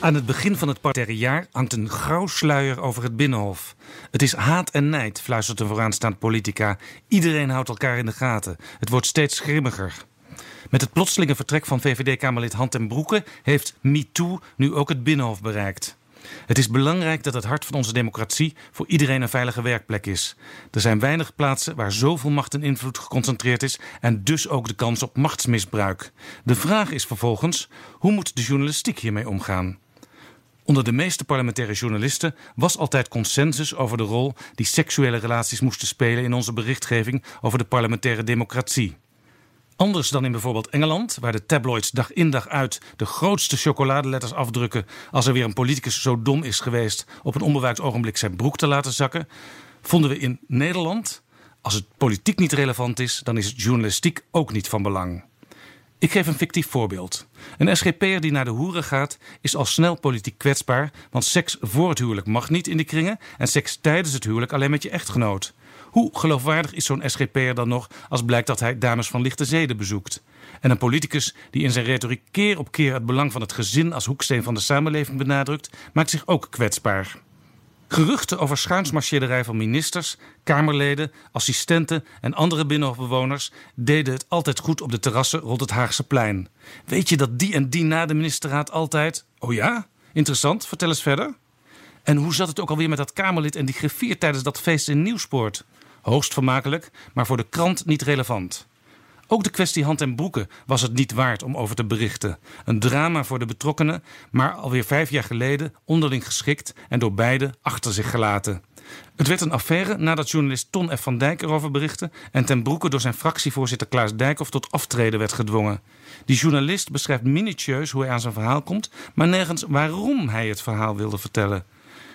Aan het begin van het parterre jaar hangt een grauw sluier over het Binnenhof. Het is haat en nijd, fluistert een vooraanstaand politica. Iedereen houdt elkaar in de gaten. Het wordt steeds grimmiger. Met het plotselinge vertrek van VVD-Kamerlid Hand en Broeke heeft MeToo nu ook het Binnenhof bereikt. Het is belangrijk dat het hart van onze democratie voor iedereen een veilige werkplek is. Er zijn weinig plaatsen waar zoveel macht en invloed geconcentreerd is en dus ook de kans op machtsmisbruik. De vraag is vervolgens: hoe moet de journalistiek hiermee omgaan? Onder de meeste parlementaire journalisten was altijd consensus over de rol die seksuele relaties moesten spelen in onze berichtgeving over de parlementaire democratie. Anders dan in bijvoorbeeld Engeland, waar de tabloids dag in dag uit de grootste chocoladeletters afdrukken als er weer een politicus zo dom is geweest op een onbewaakt ogenblik zijn broek te laten zakken, vonden we in Nederland, als het politiek niet relevant is, dan is het journalistiek ook niet van belang. Ik geef een fictief voorbeeld. Een SGP'er die naar de hoeren gaat, is al snel politiek kwetsbaar, want seks voor het huwelijk mag niet in de kringen en seks tijdens het huwelijk alleen met je echtgenoot. Hoe geloofwaardig is zo'n SGP'er dan nog als blijkt dat hij dames van lichte zeden bezoekt? En een politicus die in zijn retoriek keer op keer het belang van het gezin als hoeksteen van de samenleving benadrukt, maakt zich ook kwetsbaar. Geruchten over schuinsmarcheerderij van ministers, Kamerleden, assistenten en andere binnenhofbewoners deden het altijd goed op de terrassen rond het Haagse plein. Weet je dat die en die na de ministerraad altijd. Oh ja? Interessant, vertel eens verder. En hoe zat het ook alweer met dat Kamerlid en die griffier tijdens dat feest in Nieuwspoort? Hoogst vermakelijk, maar voor de krant niet relevant. Ook de kwestie hand en broeken was het niet waard om over te berichten. Een drama voor de betrokkenen, maar alweer vijf jaar geleden onderling geschikt en door beide achter zich gelaten. Het werd een affaire nadat journalist Ton F. van Dijk erover berichtte en ten broeke door zijn fractievoorzitter Klaas Dijkhoff tot aftreden werd gedwongen. Die journalist beschrijft minutieus hoe hij aan zijn verhaal komt, maar nergens waarom hij het verhaal wilde vertellen.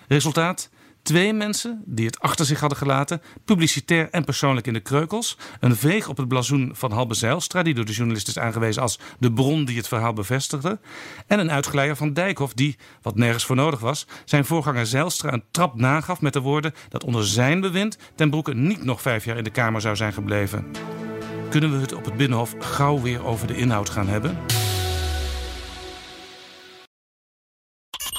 Resultaat? Twee mensen die het achter zich hadden gelaten, publicitair en persoonlijk in de kreukels. Een veeg op het blazoen van Halbe Zijlstra, die door de journalist is aangewezen als de bron die het verhaal bevestigde. En een uitgeleider van Dijkhoff, die, wat nergens voor nodig was, zijn voorganger Zijlstra een trap nagaf met de woorden dat onder zijn bewind ten broeke niet nog vijf jaar in de Kamer zou zijn gebleven. Kunnen we het op het Binnenhof gauw weer over de inhoud gaan hebben?